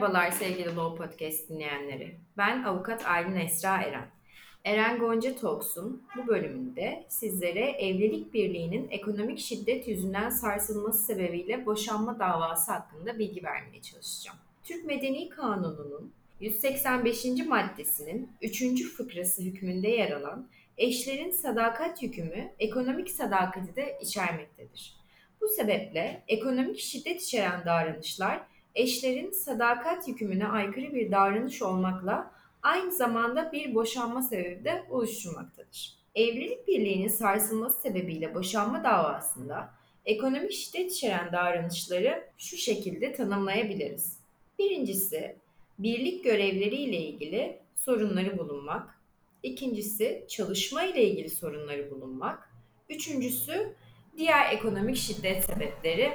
Merhabalar sevgili Law Podcast dinleyenleri. Ben avukat Aylin Esra Eren. Eren Gonca Talks'un bu bölümünde sizlere evlilik birliğinin ekonomik şiddet yüzünden sarsılması sebebiyle boşanma davası hakkında bilgi vermeye çalışacağım. Türk Medeni Kanunu'nun 185. maddesinin 3. fıkrası hükmünde yer alan eşlerin sadakat yükümü ekonomik sadakati de içermektedir. Bu sebeple ekonomik şiddet içeren davranışlar eşlerin sadakat yükümüne aykırı bir davranış olmakla aynı zamanda bir boşanma sebebi de oluşturmaktadır. Evlilik birliğinin sarsılması sebebiyle boşanma davasında ekonomik şiddet içeren davranışları şu şekilde tanımlayabiliriz. Birincisi, birlik görevleri ile ilgili sorunları bulunmak. İkincisi, çalışma ile ilgili sorunları bulunmak. Üçüncüsü, diğer ekonomik şiddet sebepleri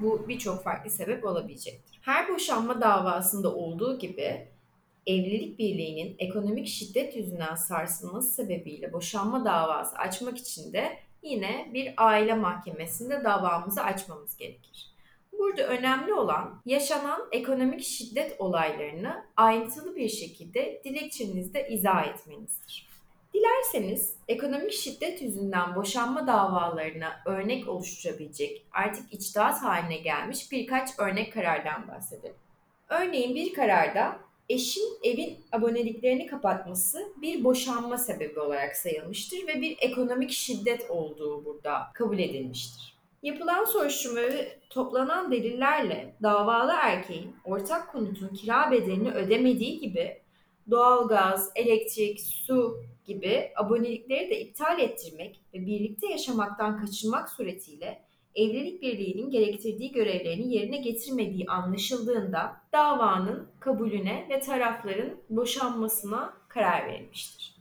bu birçok farklı sebep olabilecektir. Her boşanma davasında olduğu gibi evlilik birliğinin ekonomik şiddet yüzünden sarsılması sebebiyle boşanma davası açmak için de yine bir aile mahkemesinde davamızı açmamız gerekir. Burada önemli olan yaşanan ekonomik şiddet olaylarını ayrıntılı bir şekilde dilekçenizde izah etmenizdir. Dilerseniz ekonomik şiddet yüzünden boşanma davalarına örnek oluşturabilecek artık içtihat haline gelmiş birkaç örnek karardan bahsedelim. Örneğin bir kararda eşin evin aboneliklerini kapatması bir boşanma sebebi olarak sayılmıştır ve bir ekonomik şiddet olduğu burada kabul edilmiştir. Yapılan soruşturma ve toplanan delillerle davalı erkeğin ortak konutun kira bedelini ödemediği gibi doğalgaz, elektrik, su gibi abonelikleri de iptal ettirmek ve birlikte yaşamaktan kaçınmak suretiyle evlilik birliğinin gerektirdiği görevlerini yerine getirmediği anlaşıldığında davanın kabulüne ve tarafların boşanmasına karar verilmiştir.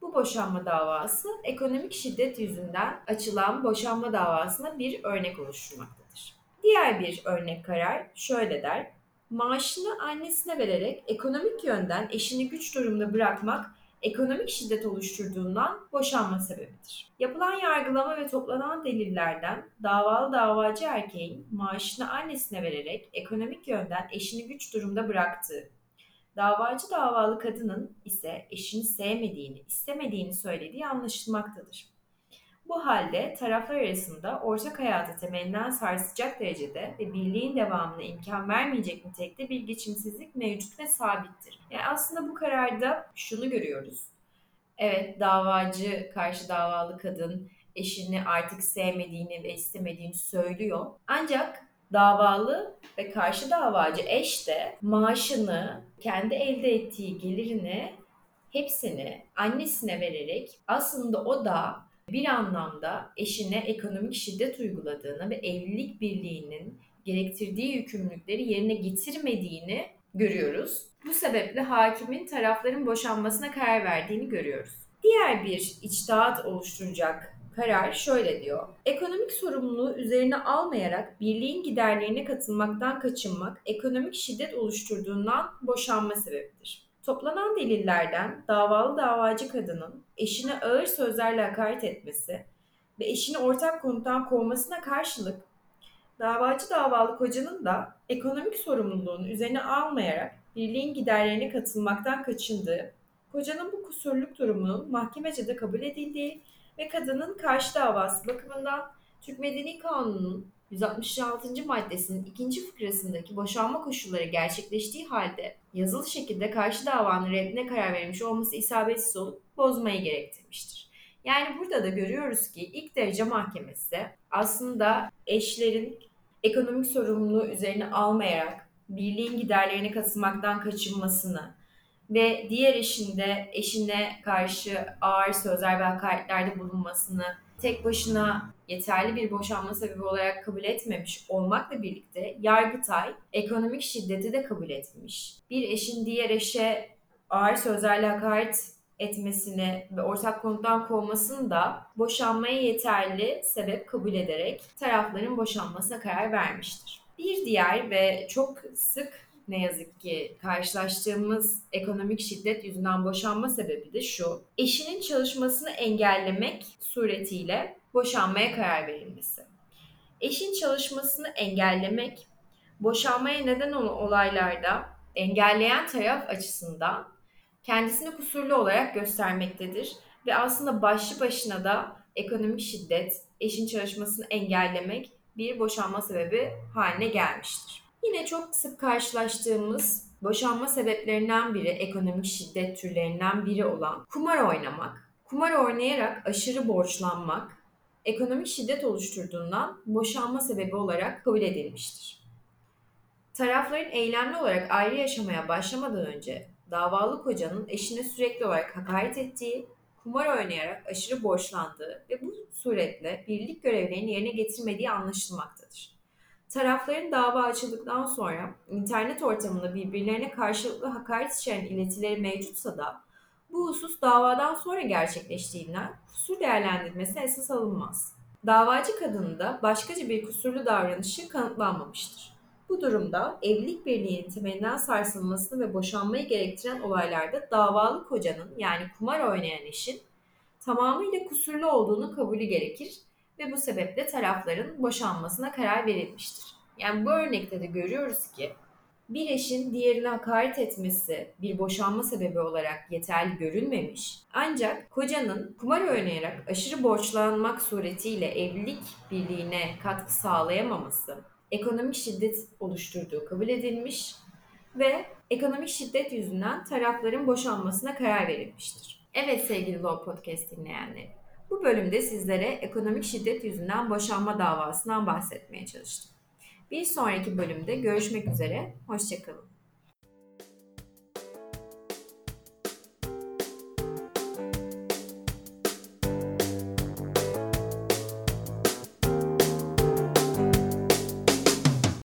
Bu boşanma davası ekonomik şiddet yüzünden açılan boşanma davasına bir örnek oluşturmaktadır. Diğer bir örnek karar şöyle der. Maaşını annesine vererek ekonomik yönden eşini güç durumda bırakmak ekonomik şiddet oluşturduğundan boşanma sebebidir. Yapılan yargılama ve toplanan delillerden davalı davacı erkeğin maaşını annesine vererek ekonomik yönden eşini güç durumda bıraktığı, davacı davalı kadının ise eşini sevmediğini, istemediğini söylediği anlaşılmaktadır. Bu halde taraflar arasında ortak hayatı temelinden sarsacak derecede ve birliğin devamına imkan vermeyecek nitelikte bir geçimsizlik mevcut ve sabittir. Yani aslında bu kararda şunu görüyoruz. Evet davacı, karşı davalı kadın eşini artık sevmediğini ve istemediğini söylüyor. Ancak davalı ve karşı davacı eş de maaşını, kendi elde ettiği gelirini hepsini annesine vererek aslında o da bir anlamda eşine ekonomik şiddet uyguladığını ve evlilik birliğinin gerektirdiği yükümlülükleri yerine getirmediğini görüyoruz. Bu sebeple hakimin tarafların boşanmasına karar verdiğini görüyoruz. Diğer bir içtihat oluşturacak karar şöyle diyor. Ekonomik sorumluluğu üzerine almayarak birliğin giderlerine katılmaktan kaçınmak ekonomik şiddet oluşturduğundan boşanma sebebidir. Toplanan delillerden davalı davacı kadının eşine ağır sözlerle hakaret etmesi ve eşini ortak konuttan kovmasına karşılık davacı davalı kocanın da ekonomik sorumluluğunu üzerine almayarak birliğin giderlerine katılmaktan kaçındığı, kocanın bu kusurluk durumunun mahkemece de kabul edildiği ve kadının karşı davası bakımından Türk Medeni Kanunu'nun 166. maddesinin ikinci fıkrasındaki boşanma koşulları gerçekleştiği halde yazılı şekilde karşı davanın reddine karar verilmiş olması isabetsiz olup bozmayı gerektirmiştir. Yani burada da görüyoruz ki ilk derece mahkemesi aslında eşlerin ekonomik sorumluluğu üzerine almayarak birliğin giderlerine katılmaktan kaçınmasını ve diğer eşinde eşine karşı ağır sözler ve hakaretlerde bulunmasını tek başına yeterli bir boşanma sebebi olarak kabul etmemiş olmakla birlikte Yargıtay ekonomik şiddeti de kabul etmiş. Bir eşin diğer eşe ağır sözlerle hakaret etmesini ve ortak konuttan kovmasını da boşanmaya yeterli sebep kabul ederek tarafların boşanmasına karar vermiştir. Bir diğer ve çok sık ne yazık ki karşılaştığımız ekonomik şiddet yüzünden boşanma sebebi de şu. Eşinin çalışmasını engellemek suretiyle boşanmaya karar verilmesi. Eşin çalışmasını engellemek, boşanmaya neden olan olaylarda engelleyen taraf açısından kendisini kusurlu olarak göstermektedir ve aslında başlı başına da ekonomik şiddet, eşin çalışmasını engellemek bir boşanma sebebi haline gelmiştir. Yine çok sık karşılaştığımız boşanma sebeplerinden biri, ekonomik şiddet türlerinden biri olan kumar oynamak. Kumar oynayarak aşırı borçlanmak, ekonomik şiddet oluşturduğundan boşanma sebebi olarak kabul edilmiştir. Tarafların eylemli olarak ayrı yaşamaya başlamadan önce davalı kocanın eşine sürekli olarak hakaret ettiği, kumar oynayarak aşırı borçlandığı ve bu suretle birlik görevlerini yerine getirmediği anlaşılmaktadır. Tarafların dava açıldıktan sonra internet ortamında birbirlerine karşılıklı hakaret içeren iletileri mevcutsa da bu husus davadan sonra gerçekleştiğinden kusur değerlendirmesi esas alınmaz. Davacı kadının da başkaca bir kusurlu davranışı kanıtlanmamıştır. Bu durumda evlilik birliğinin temelinden sarsılmasını ve boşanmayı gerektiren olaylarda davalı kocanın yani kumar oynayan eşin tamamıyla kusurlu olduğunu kabulü gerekir ve bu sebeple tarafların boşanmasına karar verilmiştir. Yani bu örnekte de görüyoruz ki bir eşin diğerine hakaret etmesi bir boşanma sebebi olarak yeterli görülmemiş. Ancak kocanın kumar oynayarak aşırı borçlanmak suretiyle evlilik birliğine katkı sağlayamaması, ekonomik şiddet oluşturduğu kabul edilmiş ve ekonomik şiddet yüzünden tarafların boşanmasına karar verilmiştir. Evet sevgili Law Podcast dinleyenleri, bu bölümde sizlere ekonomik şiddet yüzünden boşanma davasından bahsetmeye çalıştım. Bir sonraki bölümde görüşmek üzere, hoşçakalın.